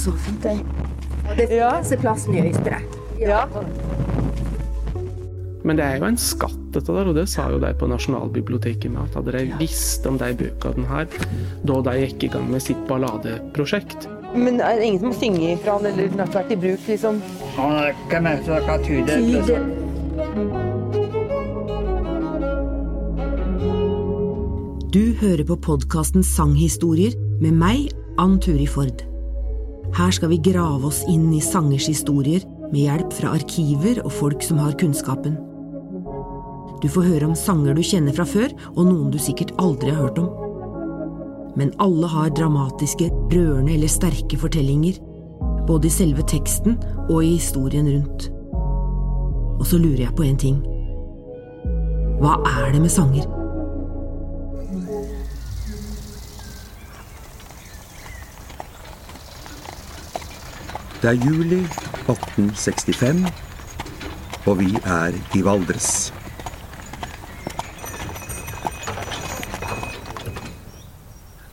det så fint. Det. Og det Ja. fineste plassen i Høyesterett. Ja. Men det er jo en skatt, dette der, og det sa jo de på Nasjonalbiblioteket med at hadde de visst om de bøkene her da de gikk i gang med sitt balladeprosjekt. Men er det ingen som må synge fra han, eller den har vært i bruk, liksom? Han er ikke med til å tyde. Tyde. Du hører på podkasten Sanghistorier med meg, Ann Turi Ford. Her skal vi grave oss inn i sangers historier med hjelp fra arkiver og folk som har kunnskapen. Du får høre om sanger du kjenner fra før, og noen du sikkert aldri har hørt om. Men alle har dramatiske, rørende eller sterke fortellinger, både i selve teksten og i historien rundt. Og så lurer jeg på en ting. Hva er det med sanger? Det er juli 1865, og vi er i Valdres.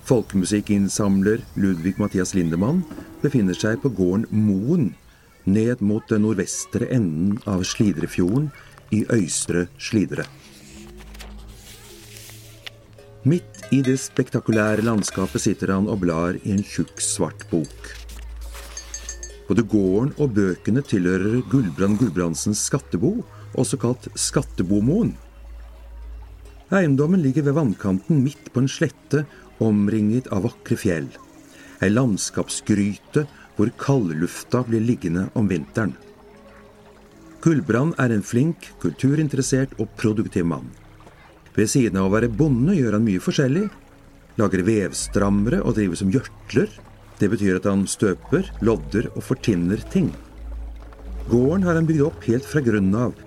Folkemusikkinnsamler Ludvig Mathias Lindemann befinner seg på gården Moen, ned mot den nordvestre enden av Slidrefjorden i Øystre Slidre. Midt i det spektakulære landskapet sitter han og blar i en tjukk, svart bok. Både gården og bøkene tilhører Gulbrand Gulbrandsens skattebo, også kalt Skattebomoen. Eiendommen ligger ved vannkanten midt på en slette omringet av vakre fjell. Ei landskapsgryte hvor kaldlufta blir liggende om vinteren. Gulbrand er en flink, kulturinteressert og produktiv mann. Ved siden av å være bonde gjør han mye forskjellig. Lager vevstrammere og driver som gjørtler. Det betyr at han støper, lodder og fortinner ting. Gården har han bygd opp helt fra grunnen av.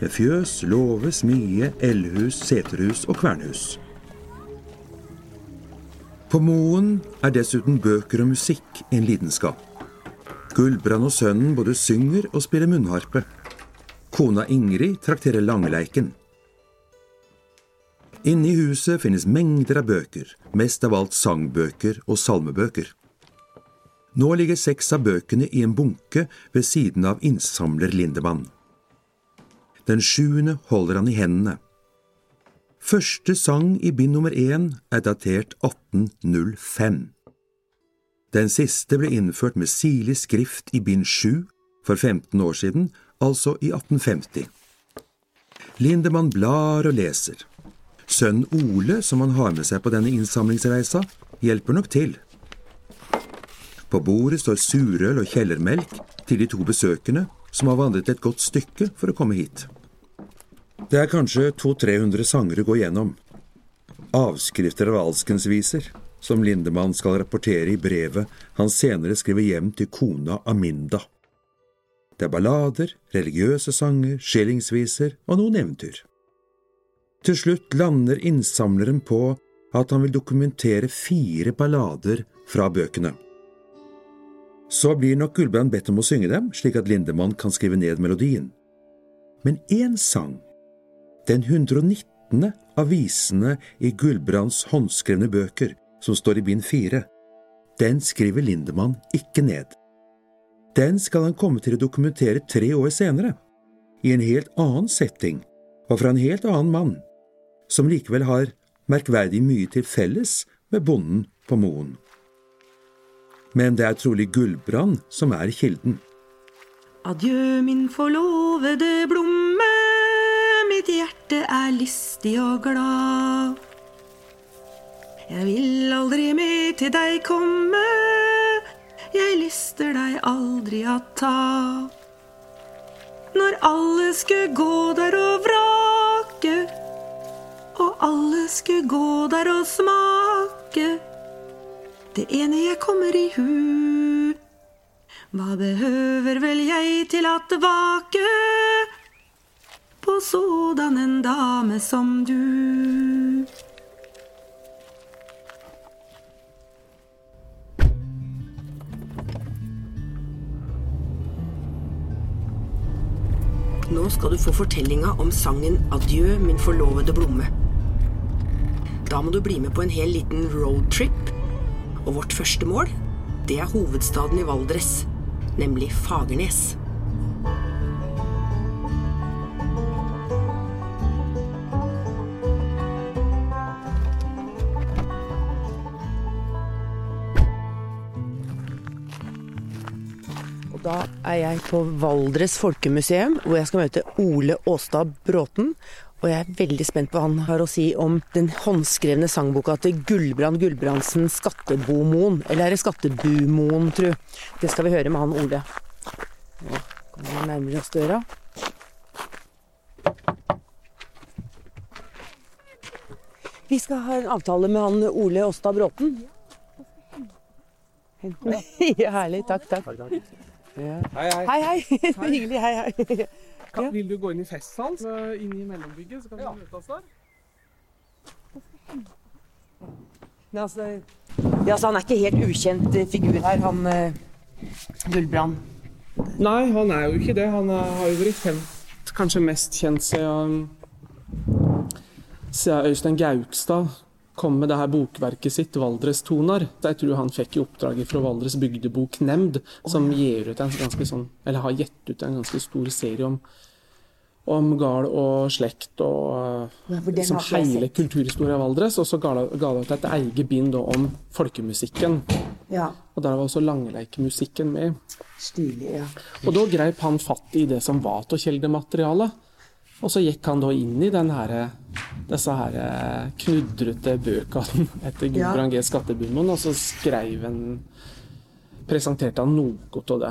Med fjøs, låve, smie, eldhus, seterhus og kvernhus. På Moen er dessuten bøker og musikk en lidenskap. Gulbrand og sønnen både synger og spiller munnharpe. Kona Ingrid trakterer langleiken. Inne i huset finnes mengder av bøker, mest av alt sangbøker og salmebøker. Nå ligger seks av bøkene i en bunke ved siden av innsamler Lindemann. Den sjuende holder han i hendene. Første sang i bind nummer én er datert 1805. Den siste ble innført med sirlig skrift i bind sju for 15 år siden, altså i 1850. Lindemann blar og leser. Sønnen Ole, som han har med seg på denne innsamlingsreisa, hjelper nok til. På bordet står surøl og kjellermelk til de to besøkende, som har vandret et godt stykke for å komme hit. Det er kanskje 200-300 sanger å gå gjennom. Avskrifter av alskensviser, som Lindemann skal rapportere i brevet han senere skriver hjem til kona Aminda. Det er ballader, religiøse sanger, skillingsviser og noen eventyr. Til slutt lander innsamleren på at han vil dokumentere fire ballader fra bøkene. Så blir nok Gulbrand bedt om å synge dem, slik at Lindemann kan skrive ned melodien. Men én sang, den 119. av visene i Gulbrands håndskrevne bøker, som står i bind fire, den skriver Lindemann ikke ned. Den skal han komme til å dokumentere tre år senere, i en helt annen setting og fra en helt annen mann, som likevel har merkverdig mye til felles med bonden på Moen. Men det er trolig Gullbrand som er kilden. Adjø, min forlovede blomme, mitt hjerte er lystig og glad. Jeg vil aldri mer til deg komme, jeg lyster deg aldri å ta. Når alle skulle gå der og vrake, og alle skulle gå der og smake, det ene jeg kommer i hu. Hva behøver vel jeg til at vake på sådan en dame som du? Nå skal du få fortellinga om sangen Adjø, min forlovede blomme. Da må du bli med på en hel liten roadtrip. Og vårt første mål, det er hovedstaden i Valdres, nemlig Fagernes. Da er jeg på Valdres Folkemuseum, hvor jeg skal møte Ole Åstad Bråten. Og jeg er veldig spent på hva han har å si om den håndskrevne sangboka til Gulbrand Gulbrandsen 'Skattebomoen'. Eller er det 'Skattebumoen', tru? Det skal vi høre med han Ole. Nå kommer vi nærmere oss døra. Vi skal ha en avtale med han Ole Åstad Bråten. Ja, herlig. Takk, takk. Ja. Hei, hei. Hei, hei. Hyggelig. Hei, hei. Kan, vil du gå inn i festsalen? Så inn i mellombygget, så kan vi møte oss der. Men altså, ja, altså, han er ikke helt ukjent eh, figur her, han uh, Gullbrand. Nei, han er jo ikke det. Han er, har jo vært kjent, kanskje mest kjent siden, siden Øystein Gaukstad kom med det her bokverket sitt, 'Valdrestoner'. Jeg tror han fikk i oppdrag fra Valdres bygdeboknemnd, som gir ut en ganske sånn, eller har gitt ut en ganske stor serie om, om gard og slekt og Ja, for liksom hele kulturhistoria Valdres. Og så ga det ut et eget bind om folkemusikken. Ja, Og der var også langleikemusikken med. stilig. ja. Og da greip han fatt i det som var av kjeldematerialet. Og så gikk han da inn i den her, disse her eh, knudrete bøkene etter Gudbrand G. Skattebundet, og så skrev han Presenterte han noe av det.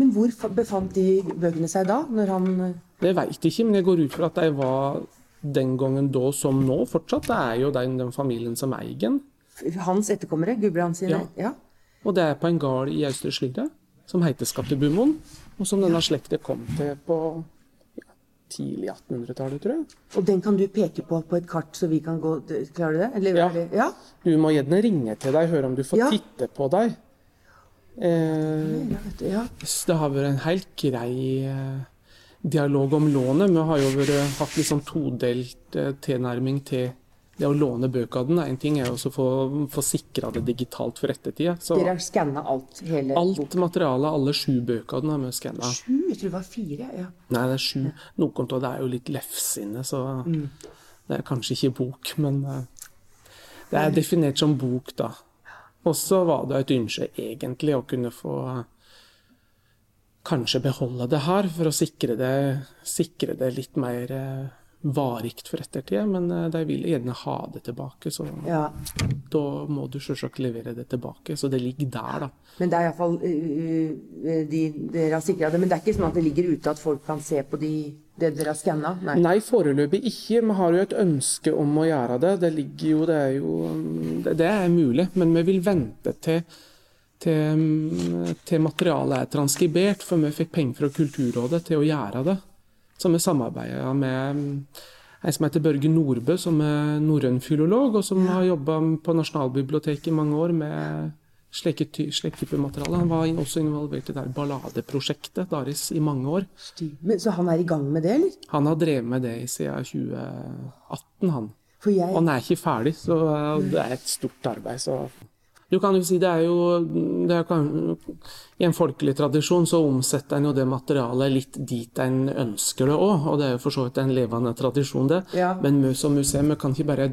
Men hvor befant de bøkene seg da, når han eh, Det veit jeg ikke, men jeg går ut fra at de var den gangen da som nå fortsatt. Det er jo den, den familien som eier den. Hans etterkommere, Gudbrand sine? Ja. Ja. Og det er på en gard i Austre Slidre som heter Skattebumoen, og som denne slekta kom til på tidlig 1800-tallet, tror jeg. Og den kan du peke på på et kart, så vi kan gå Klarer du det? Eller, Ja. det? ja? Du må gjerne ringe til deg, høre om du får Ja. titte på deg. Eh, Ja, vet du, ja. det har vært en helt grei eh, dialog om lånet. Vi har jo vært, hatt litt sånn todelt eh, tilnærming til det å låne bøkene. En ting er også å få, få sikra det digitalt for ettertida. Så Dere har skanna alt? Hele alt materialet, alle sju bøkene, er med skanna. Sju? Jeg tror det var fire. ja. Nei, det er sju. Noen av det er jo litt lefsinne, så det er kanskje ikke bok, men eh, det er definert som bok, da. Og så var det et ønske egentlig å kunne få kanskje beholde det her, for å sikre det, sikre det litt mer eh, varikt for ettertida. Men eh, de vil gjerne ha det tilbake, så ja. da må du selvsagt levere det tilbake. Så det ligger der, da. Men det er iallfall uh, de, Dere har sikra det. Men det er ikke sånn at det ligger ute at folk kan se på de, det dere har skanna? Nei. Nei, foreløpig ikke. Vi har jo et ønske om å gjøre det. Det ligger jo, det er jo Det, det er mulig, men vi vil vente til, til, til materialet er transkribert, for vi fikk penger fra Kulturrådet til å gjøre det. Så vi samarbeider med en som heter Børge Nordbø, som er norrøn filolog, og som har jobba på Nasjonalbiblioteket i mange år med slike, ty- slik type materiale. Han var også involvert i det der balladeprosjektet Daris i mange år. Så han er i gang med det, eller? Han har drevet med det siden 2018, han. Jeg Og han er ikke ferdig, så uh, det er et stort arbeid. Så du kan jo si det er jo det er, I en folkelig tradisjon så omsetter en jo det materialet litt dit en ønsker det òg, og det er jo for så vidt en levende tradisjon, det. Ja. Men som museum vi kan ikke bare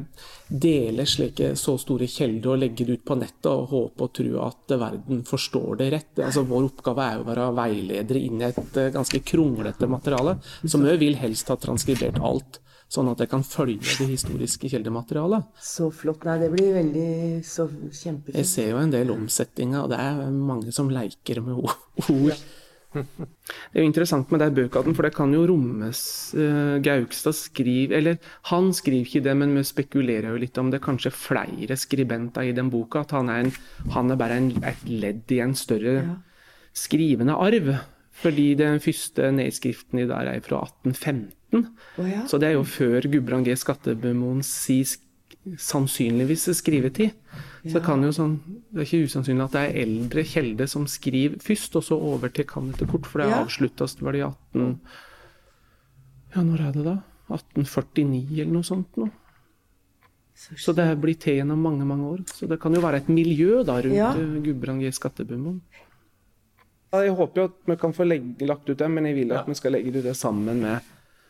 dele slike så store kilder og legge det ut på nettet og håpe og tro at verden forstår det rett. Altså Vår oppgave er jo å være veiledere inn i et eh, ganske kronglete materiale, så vi vil helst ha transkribert alt. Sånn at jeg kan følge det historiske kildematerialet. Så flott. Nei, det blir veldig så kjempefint. Jeg ser jo en del omsetninger, og det er mange som leker med ord. Det er jo interessant med den bøkene, for det kan jo rommes uh, Gaugstad skriver Eller han skriver ikke det, men vi spekulerer jo litt om det. Kanskje flere skribenter i den boka. At han er, en, han er bare en, et ledd i en større skrivende arv. Fordi den første nedskriften i der er fra 1815. Oh, ja. Så det er jo før Gudbrand G. Skattebemoens si sannsynligvis skrivetid. Så det kan jo sånn, det er ikke usannsynlig at det er eldre Kjelde som skriver først, og så over til kan etter kort, for det Ja. avsluttes vel i 18... Ja, når er det da? 1849 eller noe sånt nå. Så det blir til gjennom mange mange år. Så det kan jo være et miljø da rundt Ja. ja. Gudbrand G. Skattebumon. Jeg håper jo at vi kan få legge, lagt ut det, men jeg vil at vi skal legge ut det sammen med,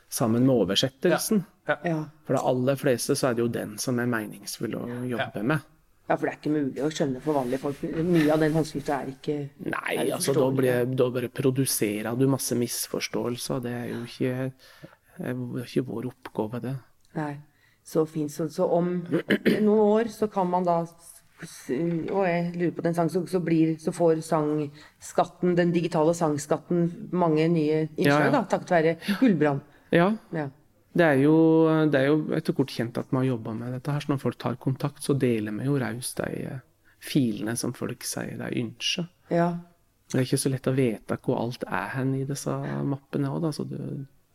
sammen med oversettelsen. Ja. For de aller fleste så er det jo den som er meningsfull å jobbe med. ja, for det er ikke mulig å skjønne for vanlige folk. Mye av den håndskrifta er ikke Nei, er altså da, blir, da bare produserer du masse misforståelser. Det er jo ikke, er ikke vår oppgave, det. Nei, så fint. Så, så om noen år så kan man da Og jeg lurer på den sangen, så, så, blir, så får sangskatten, den digitale sangskatten, mange nye innslag, Ja, ja. takket være Gullbrand. Ja, Ja. det er, jo, det er jo etter hvert kjent at vi har jobba med dette her. Så når folk tar kontakt, så deler vi jo raust de eh, filene som folk sier de ønsker. ja. Det er ikke så lett å vite hvor alt er hen i disse mappene òg. Så det,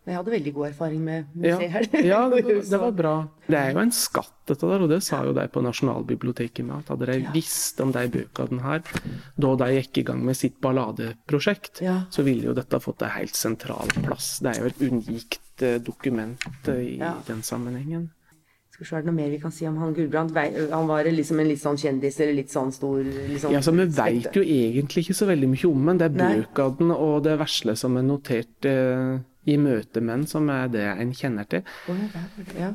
Jeg hadde veldig god erfaring med ja, museet her. ja det, det var bra. Det er jo en skatt, dette der, og det sa jo de på Nasjonalbiblioteket med. At hadde de visst om de bøkene her da de gikk i gang med sitt balladeprosjekt, Ja. så ville jo dette fått en helt sentral plass. Det er jo et unikt eh, dokument eh, i Ja. den sammenhengen. Skal vi se, er det noe mer vi kan si om han Gulbrand? Han var liksom en litt sånn kjendis, eller litt sånn stor litt sånn Ja, så Vi veit jo egentlig ikke så veldig mye om den. Det er bøkene og det vesle som er notert eh, i møte med den, som er det en kjenner til. Ja,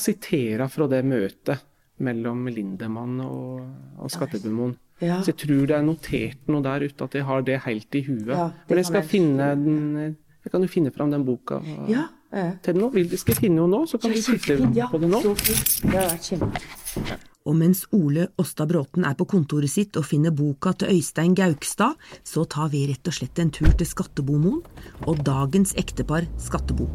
siterer fra det møtet mellom Lindemann og, og Skattebemoen. Ja. Så jeg tror det er notert noe der ute at jeg har det helt i huet. Ja, Men jeg skal jeg- finne den Jeg kan jo finne fram den boka Ja, til nå. Vil- Skal jeg finne henne nå, så kan vi sitte ja. på det nå. Så fint. Det har vært kjempe... Og mens Ole Åstad Bråten er på kontoret sitt og finner boka til Øystein Gaukstad, så tar vi rett og slett en tur til Skattebomoen og dagens ektepar Skattebo.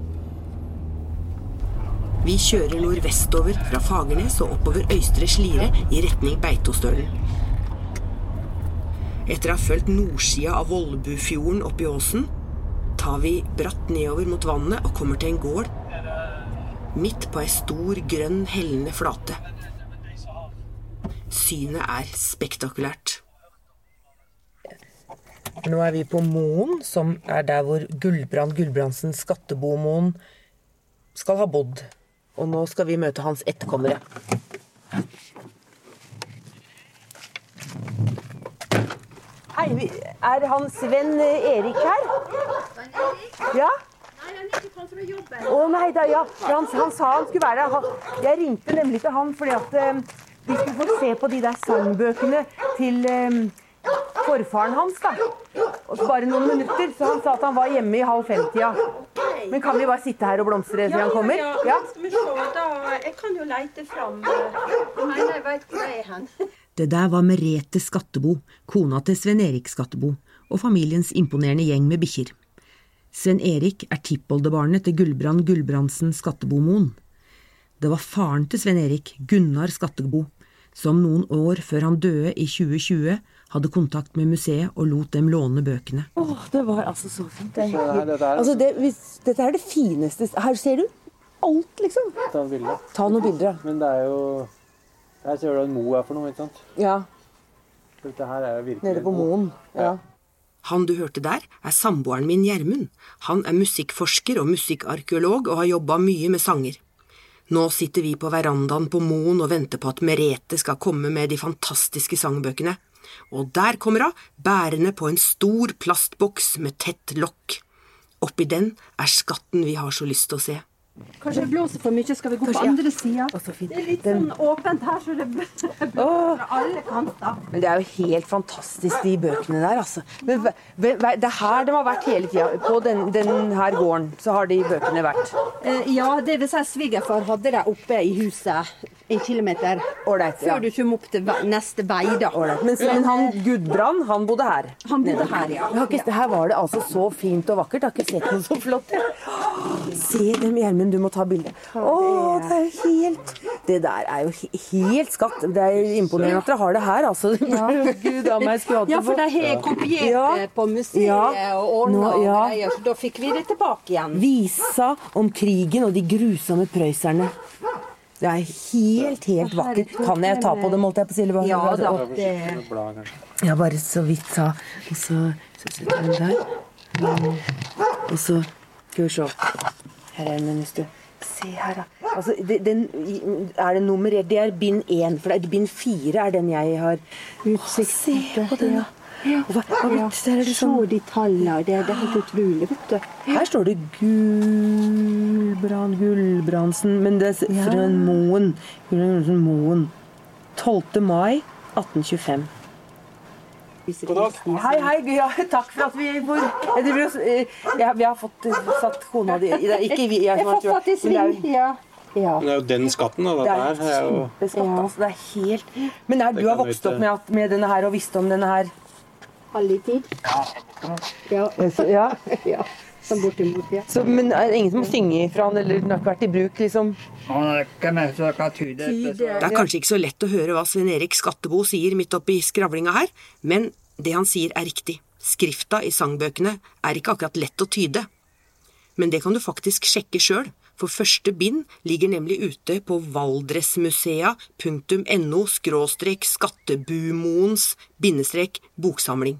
Vi kjører nordvestover fra Fagernes og oppover Øystre Slire i retning Beitostølen. Etter å ha fulgt nordsida av Vollbufjorden opp i åsen, tar vi bratt nedover mot vannet og kommer til en gård midt på ei stor, grønn, hellende flate. Synet er spektakulært. Nå er vi på Moen, som er der hvor Gullbrand Gulbrandsen Skattebomoen skal ha bodd. Og nå skal vi møte hans etterkommere. Hei, er han Sven Erik her? Ja? Å nei da, ja. Han, han sa han skulle være her. Jeg ringte nemlig til han fordi at eh, vi skulle fått se på de der sangbøkene til um, forfaren hans. da. Og bare noen minutter, så han sa at han var hjemme i halv fem-tida. Men kan vi bare sitte her og blomstre til han kommer? Ja, ja. Skal vi se, da, jeg kan jo leite fram eh, Jeg mener jeg veit hvor jeg er hen. Det der var Merete Skattebo, kona til Sven Erik Skattebo, og familiens imponerende gjeng med bikkjer. Sven Erik er tippoldebarnet til Gullbrand Gulbrandsen Skattebomoen. Det var faren til Sven Erik, Gunnar Skattebo, som noen år før han døde i 2020 hadde kontakt med museet og lot dem låne bøkene. Åh, det var altså så fint. Det er helt... altså, det, hvis, dette er det fineste Her ser du alt, liksom. Ta. Ta noen bilder. Men det er jo Her ser du hva en mo er for noe, ikke sant? Ja, Dette her er jo virkelig nede på. Moen. Ja. Han du hørte der, er samboeren min Gjermund. Han er musikkforsker og musikkarkeolog og har jobba mye med sanger. Nå sitter vi på verandaen på Moen og venter på at Merete skal komme med de fantastiske sangbøkene. Og der kommer hun, bærende på en stor plastboks med tett lokk. Oppi den er skatten vi har så lyst til å se. Kanskje det blåser for mye, skal vi gå Kanskje, på andre sida? Ja. Det er litt sånn åpent her, så det blåser fra alle kanter. Men det er jo helt fantastisk, de bøkene der, altså. Men det er her de har vært hele tida. På den, den her gården så har de bøkene vært. Eh, Ja, det vil si svigerfar hadde dem oppe i huset kilometer Ålreit. før Ja. du kommer opp til neste vei, da. Men, men han Gudbrand, han bodde her. Han bodde her, ja. Har ikke, her var det altså så fint og vakkert. Jeg har ikke sett noe så flott. Se dem, Gjermund, du må ta bilde. Å, det er jo helt Det der er jo helt skatt. Det er imponerende at dere har det her, altså. Gud a meg, skulle hatt Ja, for de har kopiert Ja. det på museet Ja. og ordna og ja. greier, så da fikk vi det tilbake igjen. Visa om krigen og de grusomme prøyserne. Det er helt, helt vakkert. Kan jeg ta på dem, holdt jeg på å si? Ja da. Det. Ja, bare så vidt sa Og så, så setter vi den der. Mm. Og så Skal vi se. Her er den, hvis du Se her, da. Altså, det, den, er det nummerert? Det er bind én, for det er bind fire er den jeg har utsikt Se på den, da. Hva, hva, Ja. der er det Se sånn de tallene. Det, det er helt utrolig, vet du. Her står det Gulbrand Gulbrandsen, men det er fra Moen. Gulbrandsen Moen. 12. mai 1825. God dag. Hei, hei. Ja, takk for at vi får jeg og- eh, ja, Vi har fått eh, satt kona di det er Ikke vi. Jeg, Jeg har fått satt i det sving. Ja. ja. Men det er jo den skatten, da. Det er her er jo kjempeskatt. Altså, det er helt Men er, du har vokst opp med, at, med denne her og visste om denne her? Alltid. Ja. Ja. ja. Som bortimot, ja. Så, men er det ingen som synger fra han, eller den har ikke vært i bruk, liksom? Det er kanskje ikke så lett å høre hva Sven Erik Skattebo sier midt oppi skravlinga her, men det han sier er riktig. Skrifta i sangbøkene er ikke akkurat lett å tyde. Men det kan du faktisk sjekke sjøl, for første bind ligger nemlig ute på valdresmusea.no skråstrek skattebumoens bindestrek boksamling.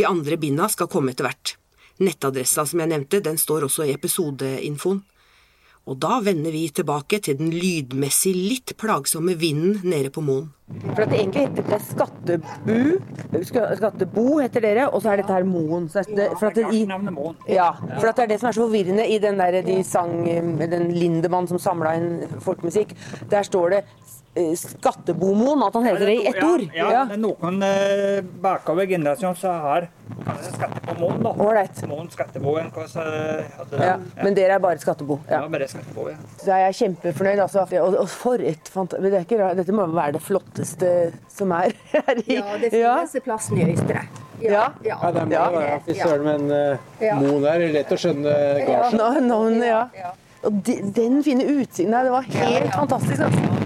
De andre binda skal komme etter hvert. Nettadressa som jeg nevnte, den står også i episodeinfoen. Og da vender vi tilbake til den lydmessig litt plagsomme vinden nede på Moen. For at det egentlig heter det Skattebu Skattebo heter dere, og så er dette her Moen. Så det, for at det, i, ja, for at det er det som er så forvirrende i den der de sang den Lindemann som samla inn folkemusikk. Der står det eh, Skattebomoen, at han heter det i ett ord. Ja, ja, det er noen eh, bakover generasjonen som har kanskje skatte da. Right. Moen skatteboen, hva så hadde Ja, men dere er bare Skattebo. Ja, Ja. bare skattebo, ja. Så er jeg kjempefornøyd, altså. Og, og for et fant... Men det er ikke rart. Dette må være det flotteste som er her i Ja, det ja. fineste plassen i Øystre. Ja. Ja, det må Ja. jo være Fy søren, men uh, Ja. Moen er lett å skjønne garsen. Ja. No, no, ja. Og de, den fine utsikten her, det var helt fantastisk. Altså.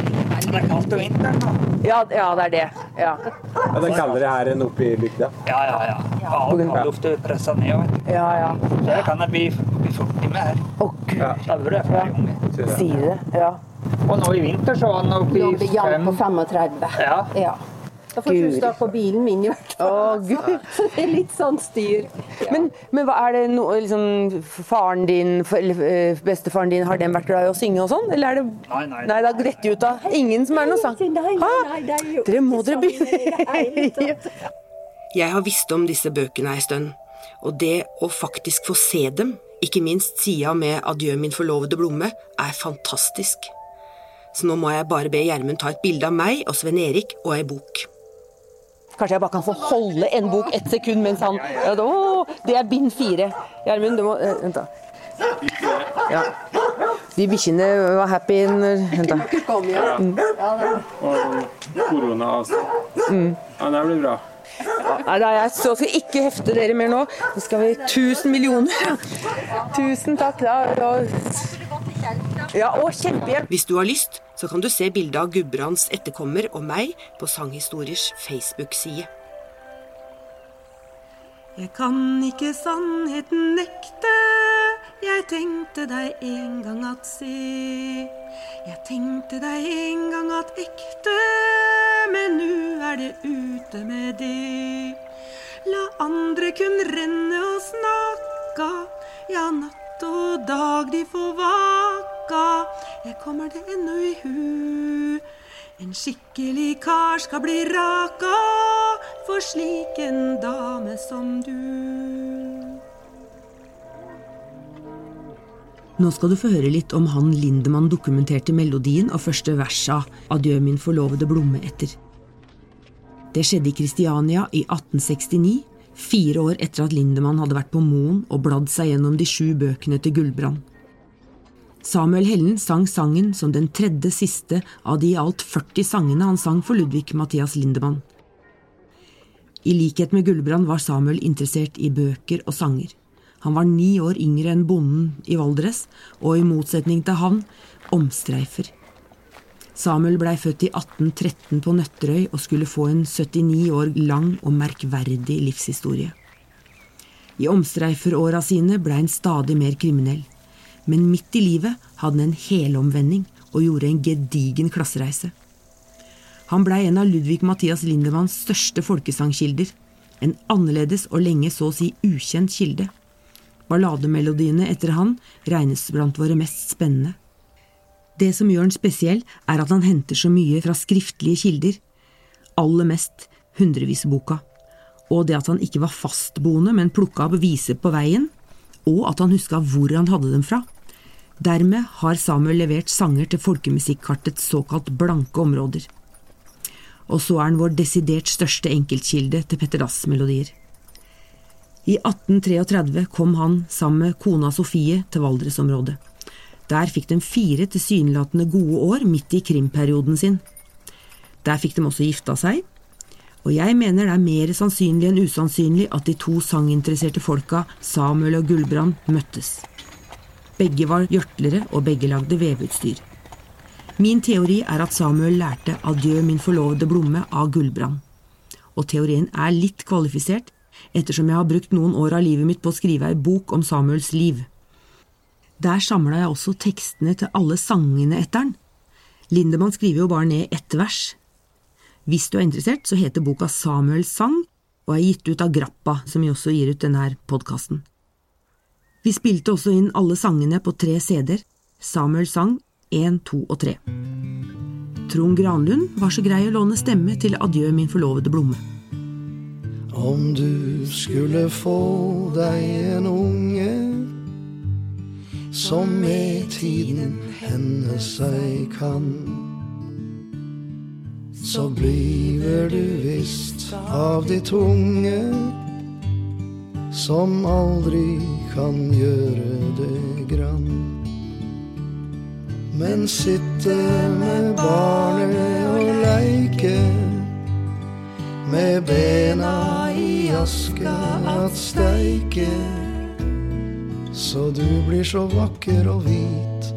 Det er kaldt om vinteren. Ja, ja, det er det. Ja. Ja, det er kaldere her enn oppe i bygda. Ja, ja, ja. All kaldluft er vet du. Ja, ja. Så det kan det bli, bli fort med her. Å, gud. Ja. Sier det. Ja. Og nå i vinter så var den oppe i blir Jan på 35. Ja. Ja. Da får du stå på bilen min i hvert fall. Å, gud. Så det er litt sånn styr. Men, men hva er det noe liksom Faren din, eller eh, bestefaren din, har den vært glad i å synge og sånn? Eller er det Nei, nei. Nei, da detter ut av ingen som er noe sang. Nei, nei, nei, er Dere må dere sånn begynne tatt. Jeg har visst om disse bøkene ei stund, og det å faktisk få se dem, ikke minst sida med Adjø min forlovede Blomme, er fantastisk. Så nå må jeg bare be Gjermund ta et bilde av meg og Sven Erik og ei bok. Kanskje jeg bare kan få holde en bok ett sekund mens han ja, da, å, Det er bind fire. Gjermund, du må uh, Vent, da. Ja. De bikkjene var happy når Vent, da. Korona, altså. Koronaavstand. Ja, det blir bra. Nei, da er jeg så skal ikke hefte dere mer nå. Nå skal vi 1000 millioner. Tusen takk. Da, da. Ja, og kjempehjelp. Hvis du har lyst, så kan du se bildet av Gudbrands etterkommer og meg på Sanghistoriers Facebook-side. Jeg kan ikke sannheten nekte, jeg tenkte deg en gang at se. Jeg tenkte deg en gang at ekte, men nu er det ute med det. La andre kun renne og snakka, ja, natt og dag de får vakka, Jeg kommer det ennå i hu. En skikkelig kar skal bli raka for slik en dame som du. Nå skal du få høre litt om han Lindemann dokumenterte melodien av første vers av Adjø min forlovede Blomme etter. Det skjedde i Kristiania i 1869, fire år etter at Lindemann hadde vært på Moen og bladd seg gjennom de sju bøkene til Gullbrand. Samuel Hellen sang sangen som den tredje siste av de i alt 40 sangene han sang for Ludvig Mathias Lindemann. I likhet med Gullbrand var Samuel interessert i bøker og sanger. Han var ni år yngre enn bonden i Valdres, og i motsetning til han omstreifer. Samuel blei født i 1813 på Nøtterøy og skulle få en 79 år lang og merkverdig livshistorie. I omstreiferåra sine blei han stadig mer kriminell men midt i livet hadde han en helomvending og gjorde en gedigen klassereise. Han blei en av Ludvig Mathias Lindemanns største folkesangkilder, en annerledes og lenge så å si ukjent kilde. Ballademelodiene etter han regnes blant våre mest spennende. Det som gjør han spesiell, er at han henter så mye fra skriftlige kilder. Aller mest hundreviseboka. Og det at han ikke var fastboende, men plukka opp viser på veien. Og at han huska hvor han hadde dem fra. Dermed har Samuel levert sanger til folkemusikkartets såkalt blanke områder. Og så er han vår desidert største enkeltkilde til Petter Dass-melodier. I 1833 kom han sammen med kona Sofie til Valdresområdet. Der fikk de fire tilsynelatende gode år midt i krimperioden sin. Der fikk de også gifta seg, og jeg mener det er mer sannsynlig enn usannsynlig at de to sanginteresserte folka, Samuel og Gulbrand, møttes. Begge var gjørtlere, og begge lagde veveutstyr. Min teori er at Samuel lærte 'Adjø, min forlovede blomme' av Gulbrand. Og teorien er litt kvalifisert, ettersom jeg har brukt noen år av livet mitt på å skrive ei bok om Samuels liv. Der samla jeg også tekstene til alle sangene etter den. Lindemann skriver jo bare ned ett vers. Hvis du er interessert, så heter boka Samuels sang, og er gitt ut av Grappa, som vi også gir ut denne podkasten. Vi spilte også inn alle sangene på tre CD-er. Samuel sang 1, 2 og 3. Trond Granlund var så grei å låne stemme til Adjø, min forlovede blomme. Om du skulle få deg en unge som med tiden hende seg kan, så bliver du visst av de tunge som aldri kan gjøre det grann. Men sitte med barnet og leike med bena i aska at steike. Så du blir så vakker og hvit,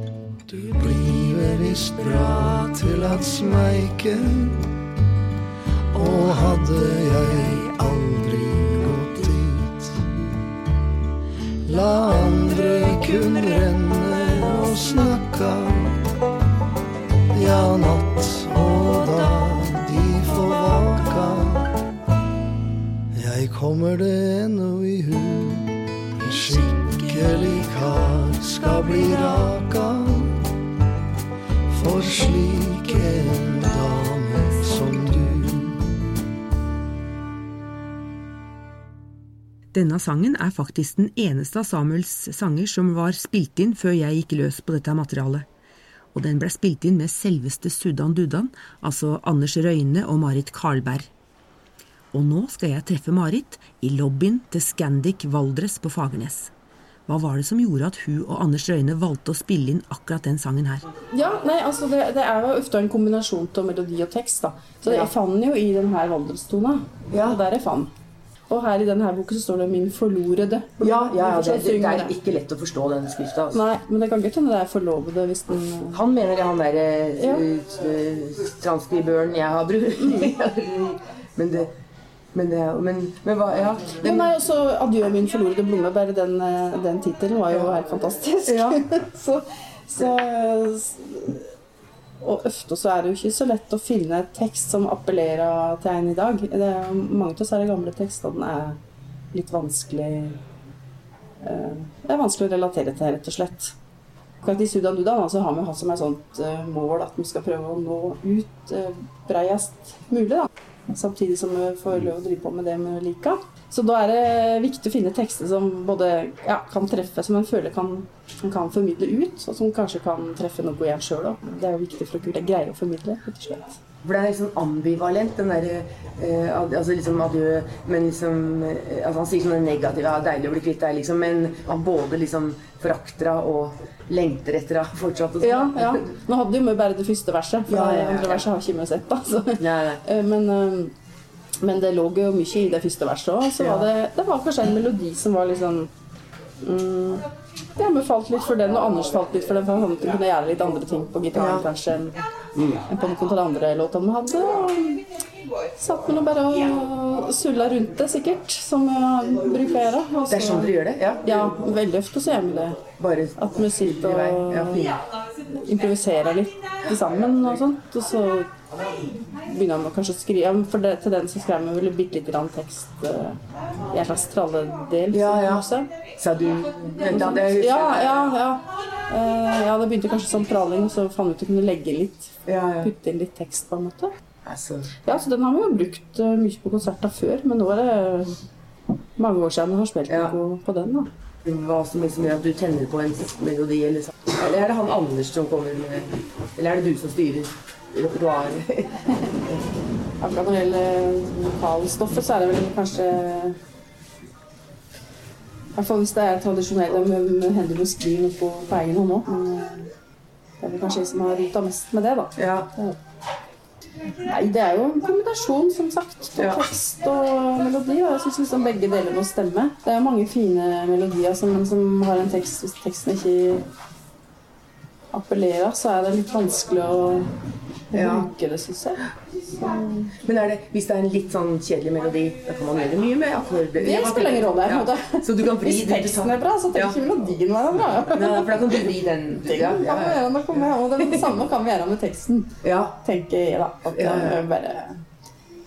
du blir visst bra til at smeike. Og hadde jeg aldri gått dit, la andre kun renne og snakka, ja, natt og dag de får vaka. Jeg kommer det ennå i hu, en skikkelig kar skal bli raka. For slik en dame som du. Denne sangen er faktisk den eneste av Samuels sanger som var spilt inn før jeg gikk løs på dette materialet. Og den ble spilt inn med selveste Sudan Dudan, altså Anders Røyne og Marit Karlberg. Og nå skal jeg treffe Marit i lobbyen til Scandic Valdres på Fagernes. Hva var det som gjorde at hun og Anders Røyne valgte å spille inn akkurat den sangen her? Ja, nei, altså det, det er jo ofte en kombinasjon av melodi og tekst. da. Så jeg fant jo i den her vandrestona. Ja. Og der jeg fant. Og her i denne boken så står det 'Min forlorede'. Ja, ja, ja det, det er ikke lett å forstå den skrifta. Altså. Nei, men det kan godt hende det er forlovede hvis den Han mener det, han derre Ja. uh, transkribøren jeg har brukt. men det men det men, men hva Ja. Jo, nei, også 'Adjø, min forlorede blomme'. Bare den, eh, den tittelen var jo helt fantastisk. så, så Og ofte så er det jo ikke så lett å finne tekst som appellerer til en i dag. Det er, mange av oss er gamle tekstene er litt vanskelig eh, Det er vanskelig å relatere til, rett og slett. Akkurat I Sudan Dudan så har vi hatt som et sånt eh, mål at vi skal prøve å nå ut breiest mulig. da. Samtidig som vi får lov å drive på med det vi liker. Så da er det viktig å finne tekster som både ja, kan treffe, som en føler kan, kan formidle ut, og som kanskje kan treffe noe jeg sjøl òg. Det er jo viktig for å kunne greie å formidle, rett og slett. For det er litt sånn ambivalent, den derre eh, Altså liksom adjø, men liksom altså Han sier sånn det negative ja, 'Deilig å bli kvitt deg', liksom, men han både liksom forakter henne og lengter etter henne fortsatt. Og sånn. Ja, ja. Nå hadde jo vi bare det første verset, for Ja, ja, ja, det andre verset har ikke vi sett. Altså. Men, eh, men det lå jo mye i det første verset òg. Så var det, det var kanskje en melodi som var litt sånn mm, Ja, vi falt litt for den, og Anders falt litt for den. For han kunne gjøre litt andre ting på gitaren kanskje enn enn på noen av de andre låtene vi hadde. Og satt vi nå bare og sulla rundt det, sikkert, som vi bruker å gjøre. Og Det er sånn dere gjør det? Ja. Ja, veldig ofte så gjør vi det. Bare At vi sitter Ja, og improviserer litt sammen og sånt. Og så begynner man kanskje å skrive ja, For det, til den så skrev vi vel bitte lite grann tekst uh, i en slags tralledel. Ja, ja. Sa du Vent, da. Det Ja, jeg. ja, ja. Uh, ja, det begynte kanskje som praling, og så fant vi ut at vi kunne legge litt, Ja, ja. putte inn litt tekst, på en måte. Altså, Ja, så den har vi jo brukt eh, mye på konserter før, men nå er det mange år siden vi har spilt Ja. på, på den. da. hva som liksom gjør at du tenner på en melodi, eller så. Eller er det han Anders som kommer med Eller er det du som styrer repertoaret? Akkurat når det gjelder vokalstoffet, så er det vel kanskje I hvert fall hvis det er tradisjonelt med hender du skriver på, på egen hånd òg. Eh, det er vel kanskje jeg som har rota mest med det, da. Ja. Nei, det er jo en kombinasjon, som sagt. Og. Tekst og melodi. Og jeg syns liksom begge deler må stemme. Det er mange fine melodier som, som har en tekst Hvis teksten ikke appellerer, så er det litt vanskelig å bruke det, syns jeg. Så, Men det, hvis det er en litt sånn kjedelig melodi, da kan man gjøre mye med akkorder? det spiller ingen rolle. Ja. Så du kan vri Hvis teksten er bra, så trenger Ja. ikke melodien være bra. Nei, for da kan du vri den. Det Ja, ja, ja. og det, samme kan vi gjøre med teksten, ja. tenker jeg da. At Ja, ja. bare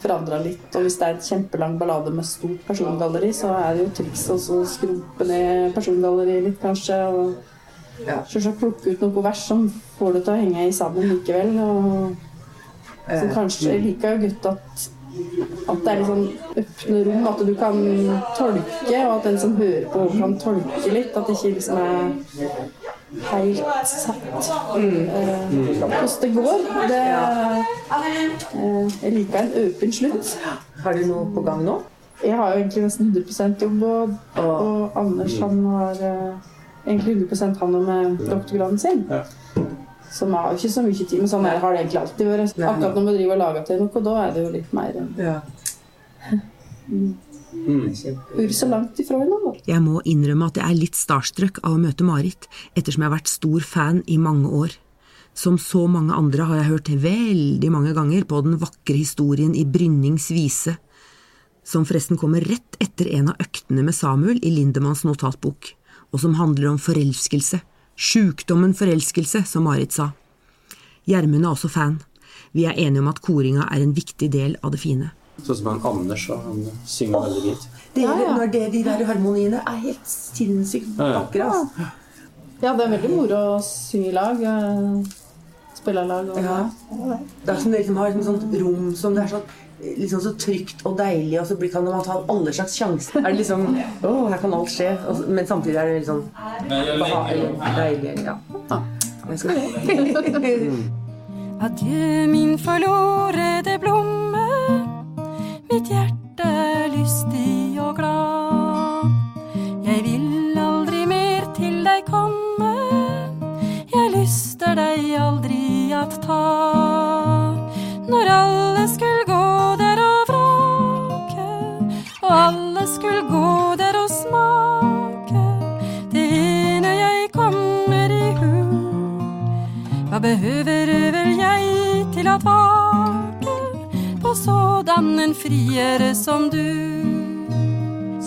forandra litt. Og hvis det er et kjempelang ballade med stort persongalleri, så er det jo triks å så skrumpe ned persongalleriet litt, kanskje. Og Ja. plukke ut noen vers som får det til å henge i sammen likevel. Og så Eh, kanskje jeg liker jo godt at at det er litt sånn åpne rom, at du kan tolke, og at den som hører på, kan tolke litt. At det ikke liksom er helt satt eh, hvordan det går. Det, eh, jeg liker en åpen slutt. Har du noe på gang nå? Jeg har jo egentlig nesten 100 jobb, og, og Anders han har eh, egentlig 100% han og med doktorgraden sin. Som har jo ikke så mye tid, men sånn er, har det egentlig alltid vært. Akkurat når vi driver og lager til noe, da er det jo litt mer eh, Ja. Ur så langt ifra hverandre. Jeg må innrømme at jeg er litt starstruck av å møte Marit, ettersom jeg har vært stor fan i mange år. Som så mange andre har jeg hørt veldig mange ganger på den vakre historien i Brynnings vise, som forresten kommer rett etter en av øktene med Samuel i Lindemanns notatbok, og som handler om forelskelse. Sjukdommen forelskelse, som Marit sa. Gjermund er også fan. Vi er enige om at koringa er en viktig del av det fine. Sånn som han Anders, og han synger veldig fint. Det, Ja, ja. Når det, de der harmoniene er helt sinnssykt Ja, ja. vakre. Altså. Ja, det er veldig moro å synge i lag. Spille i. Og, Ja. Det er som det liksom har et sånt rom som det er sånn liksom så trygt og deilig, og så blir- kan man ta alle slags sjanser. Er det liksom Å, her kan alt skje. Og Men samtidig er det litt sånn beha- deilig. Ja. Ah, Adjø, min forlorede blomme. Mitt hjerte er lystig og glad. Behøver vel jeg til at vake på sådan en friere som du?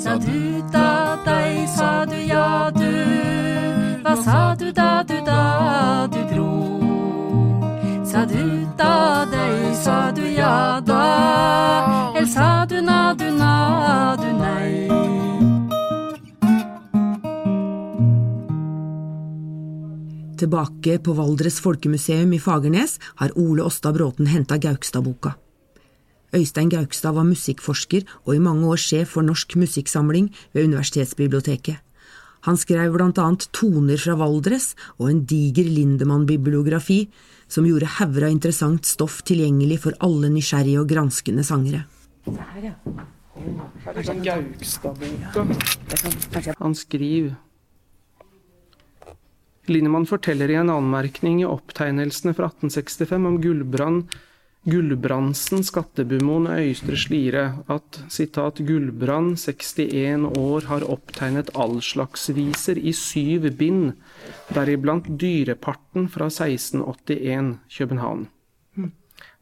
Sa du da deg, sa du ja du. Hva sa du da du da du dro? Sa du da deg, sa du ja da. Eller sa du na du na Tilbake på Valdres Folkemuseum i Fagernes har Ole Åstad Bråten henta Gaukstad-boka. Øystein Gaukstad var musikkforsker og i mange år sjef for Norsk musikksamling ved Universitetsbiblioteket. Han skrev blant annet Toner fra Valdres og en diger Lindemann-bibliografi som gjorde hauger av interessant stoff tilgjengelig for alle nysgjerrige og granskende sangere. Her, ja. Her er sånn Gaukstad-boka. Han skriver Lindemann forteller i en anmerkning i opptegnelsene fra 1865 om Gullbrand Gullbrandsen, skattebumoen Øystre Slire, at citat, Gullbrand, 61 år, har opptegnet allslagsviser i syv bind, deriblant Dyreparten fra 1681, København.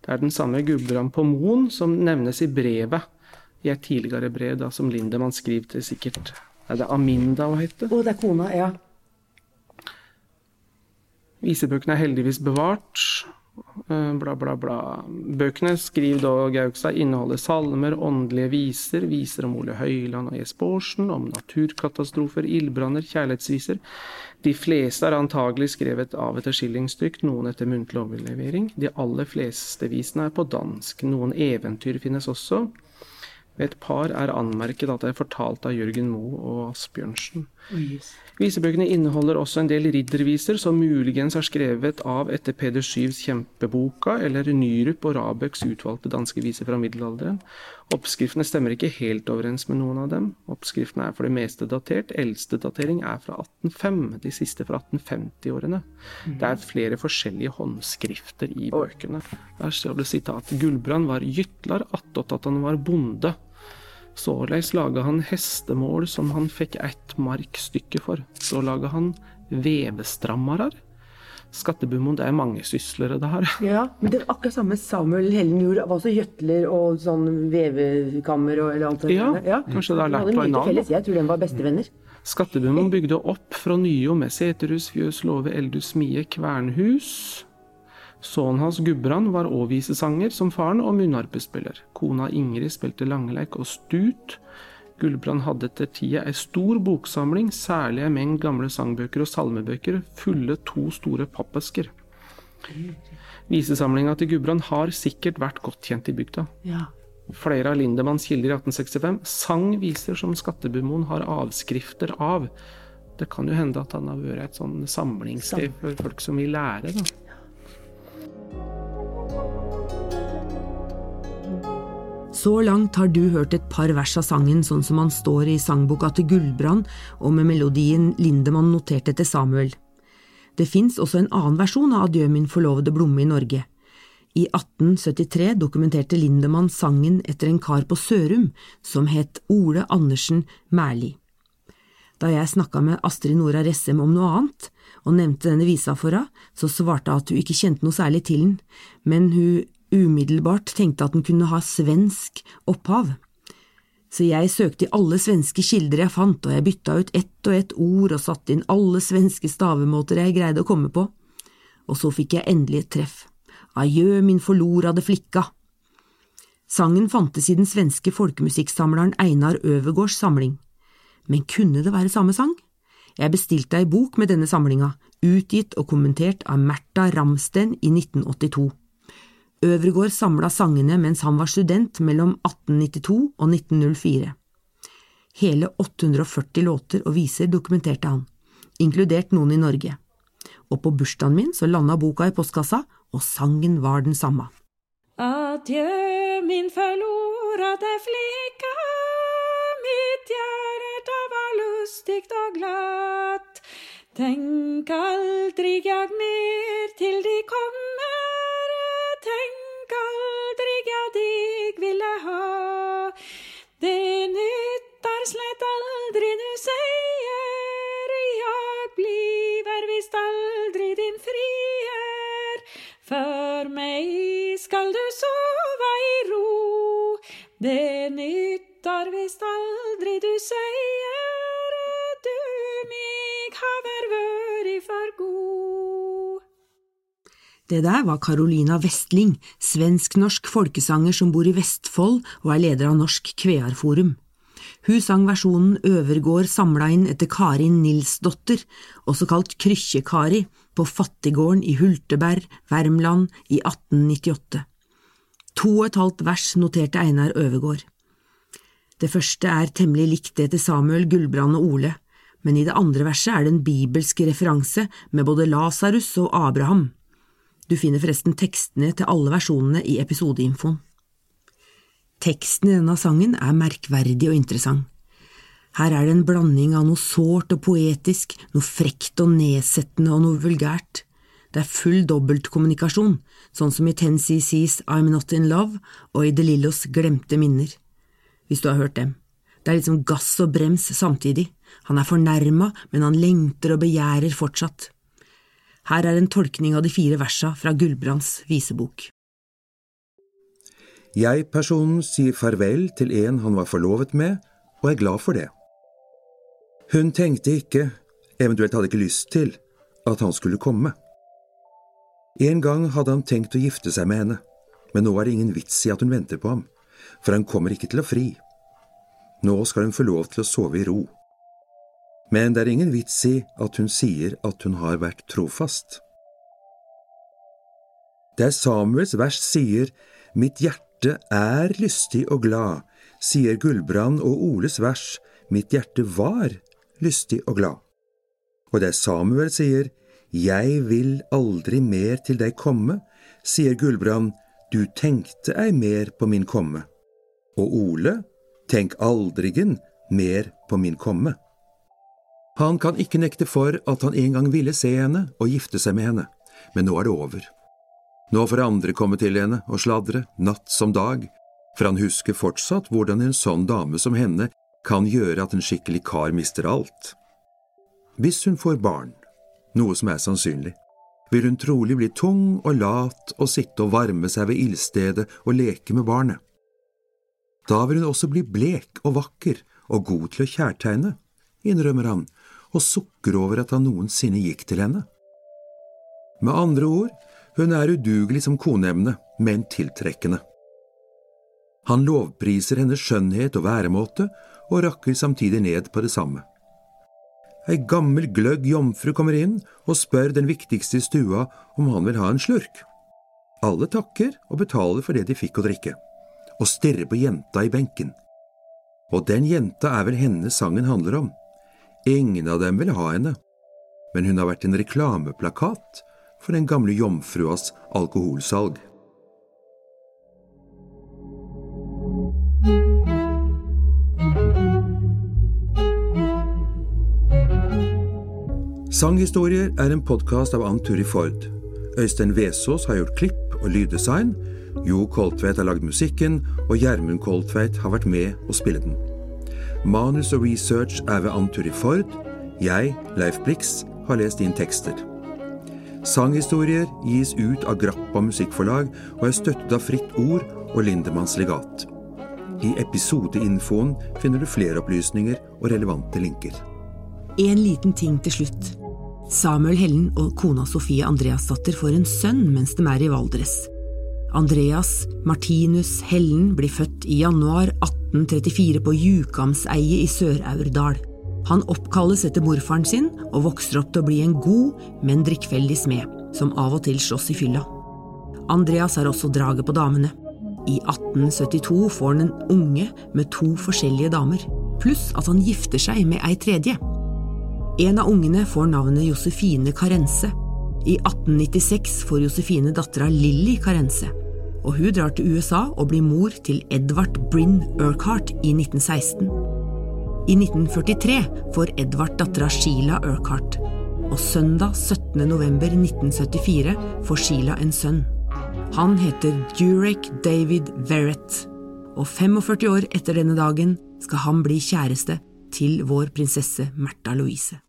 Det er den samme Gulbrand på Moen som nevnes i brevet, i et tidligere brev da, som Lindemann skriver til sikkert Er det Aminda hun heter? Å, det er kona, ja. Visebøkene er heldigvis bevart, Eh, bla, bla, bla. Bøkene, skriv da Gaukstad, inneholder salmer, åndelige viser, viser om Ole Høiland og Jesper Aarsen, om naturkatastrofer, ildbranner, kjærlighetsviser. De fleste er antagelig skrevet av etter skillingstykk, noen etter muntlig overlevering. De aller fleste visene er på dansk. Noen eventyr finnes også. Ved et par er anmerket at det er fortalt av Jørgen Moe og Asbjørnsen. Visebøkene inneholder også en del ridderviser som muligens er skrevet av etter Peder Syvs Kjempeboka eller Nyrup og Rabøks utvalgte danske viser fra middelalderen. Oppskriftene stemmer ikke helt overens med noen av dem. Oppskriftene er for det meste datert. Eldste datering er fra 1805, de siste fra 1850-årene. Det er flere forskjellige håndskrifter i bøkene. Der står det sitat Gullbrand var gytlar attåt at han var bonde. Såleis laga han hestemål som han fikk ett markstykke for. Så laga han vevestrammarar. Det er mange syslere det her. Ja, men det er akkurat samme Samuel Hellen gjorde. Var også gjøtler og sånn vevekammer og eller alt det Ja, der. kanskje det har lært på en annen. felles. Jeg tror de var bestevenner. Skattebumon bygde opp fra Nyo med seterhus, fjøs, låve, eldhus, smie, kvernhus. Sønnen hans Gudbrand var òg visesanger som faren, og munnharpespiller. Kona Ingrid spilte langeleik og stut. Gulbrand hadde etter tida ei stor boksamling, særlig ei mengd gamle sangbøker og salmebøker, fulle to store pappesker. Visesamlinga til Gudbrand har sikkert vært godt kjent i bygda. Ja. Flere av Lindemanns kilder i 1865 sang viser som Skattebumoen har avskrifter av. Det kan jo hende at han har vært et sånn samlingssted for folk som vil lære. Da. Så langt har du hørt et par vers av sangen sånn som han står i sangboka til Gullbrand og med melodien Lindemann noterte til Samuel. Det fins også en annen versjon av Adjø min forlovede Blomme i Norge. I 1873 dokumenterte Lindemann sangen etter en kar på Sørum som het Ole Andersen Mæli. Da jeg snakka med Astrid Nora Ressem om noe annet, og nevnte denne visa for henne, så svarte hun at hun ikke kjente noe særlig til den, men hun umiddelbart tenkte at den kunne ha svensk opphav. Så jeg søkte i alle svenske kilder jeg fant, og jeg bytta ut ett og ett ord og satte inn alle svenske stavemåter jeg greide å komme på. Og så fikk jeg endelig et treff. Adjø, min forlorade flikka. Sangen fantes i den svenske folkemusikksamleren Einar Øvergårds samling. Men kunne det være samme sang? Jeg bestilte ei bok med denne samlinga, utgitt og kommentert av Märtha Ramsten i 1982. Øvregård samla sangene mens han var student mellom 1892 og 1904. Hele 840 låter og viser dokumenterte han, inkludert noen i Norge. Og på bursdagen min så landa boka i postkassa, og sangen var den samme. Adjø, min forlorade flicka lustigt og glatt. Tenk aldri jag mer til de kommer. Tenk aldri jag dig ville ha. Det nyttar slett aldri du sier, Jag bliver visst aldri din frier. For meg skal du sova i ro. Det nyttar visst aldri du säger Det der var Carolina Vestling, svensk-norsk folkesanger som bor i Vestfold og er leder av Norsk Kvearforum. Hun sang versjonen Øvergård samla inn etter Karin Nilsdotter, også kalt Krykkje-Kari, på fattiggården i Hulteberg, Värmland, i 1898. To og et halvt vers noterte Einar Øvergård. Det første er temmelig likt det til Samuel, Gullbrand og Ole, men i det andre verset er det en bibelsk referanse med både Lasarus og Abraham. Du finner forresten tekstene til alle versjonene i episodeinfoen. Teksten i denne sangen er merkverdig og interessant. Her er det en blanding av noe sårt og poetisk, noe frekt og nedsettende og noe vulgært. Det er full dobbeltkommunikasjon, sånn som i Ten CCs I'm Not In Love og i De Lillos Glemte minner. Hvis du har hørt dem. Det er liksom gass og brems samtidig. Han er fornærma, men han lengter og begjærer fortsatt. Her er en tolkning av de fire versa fra Gullbrands visebok. Jeg-personen sier farvel til en han var forlovet med, og er glad for det. Hun tenkte ikke, eventuelt hadde ikke lyst til, at han skulle komme. En gang hadde han tenkt å gifte seg med henne, men nå er det ingen vits i at hun venter på ham, for han kommer ikke til å fri. Nå skal hun få lov til å sove i ro. Men det er ingen vits i at hun sier at hun har vært trofast. Der Samuels vers sier Mitt hjerte er lystig og glad, sier Gulbrand og Oles vers Mitt hjerte var lystig og glad. Og der Samuel sier Jeg vil aldri mer til deg komme, sier Gulbrand Du tenkte ei mer på min komme. Og Ole Tenk aldrigen mer på min komme. Han kan ikke nekte for at han en gang ville se henne og gifte seg med henne, men nå er det over. Nå får andre komme til henne og sladre, natt som dag, for han husker fortsatt hvordan en sånn dame som henne kan gjøre at en skikkelig kar mister alt. Hvis hun får barn, noe som er sannsynlig, vil hun trolig bli tung og lat og sitte og varme seg ved ildstedet og leke med barnet. Da vil hun også bli blek og vakker og god til å kjærtegne, innrømmer han, og sukker over at han noensinne gikk til henne. Med andre ord, hun er udugelig som koneemne, men tiltrekkende. Han lovpriser hennes skjønnhet og væremåte, og rakker samtidig ned på det samme. Ei gammel, gløgg jomfru kommer inn og spør den viktigste i stua om han vil ha en slurk. Alle takker og betaler for det de fikk å drikke og stirrer på jenta i benken. Og den jenta er vel henne sangen handler om. Ingen av dem vil ha henne, men hun har vært en reklameplakat for den gamle jomfruas alkoholsalg. Sanghistorier er en podkast av Ann Turi Ford. Øystein Vesaas har gjort klipp og lyddesign, jo Koltveit har lagd musikken, og Gjermund Koltveit har vært med å spille den. Manus og research er ved Anturi Ford. Jeg, Leif Blix, har lest inn tekster. Sanghistorier gis ut av Grappa musikkforlag og er støttet av Fritt Ord og Lindemanns legat. I episodeinfoen finner du flere opplysninger og relevante linker. En liten ting til slutt. Samuel Hellen og kona Sofie Andreasdatter får en sønn mens de er i Valdres. Andreas Martinus Hellen blir født i januar 1834 på Jukamseiet i Sør-Aurdal. Han oppkalles etter morfaren sin og vokser opp til å bli en god, men drikkfeldig smed, som av og til slåss i fylla. Andreas har også draget på damene. I 1872 får han en unge med to forskjellige damer, pluss at han gifter seg med ei tredje. En av ungene får navnet Josefine Karense. I 1896 får Josefine dattera Lilly Karense og hun drar til USA og blir mor til Edvard Bryn Urquhart i 1916. I 1943 får Edvard dattera Sheila Urquhart, og søndag 17. november 1974 får Sheila en sønn. Han heter Durek David Verrett, og 45 år etter denne dagen skal han bli kjæreste til vår prinsesse Märtha Louise.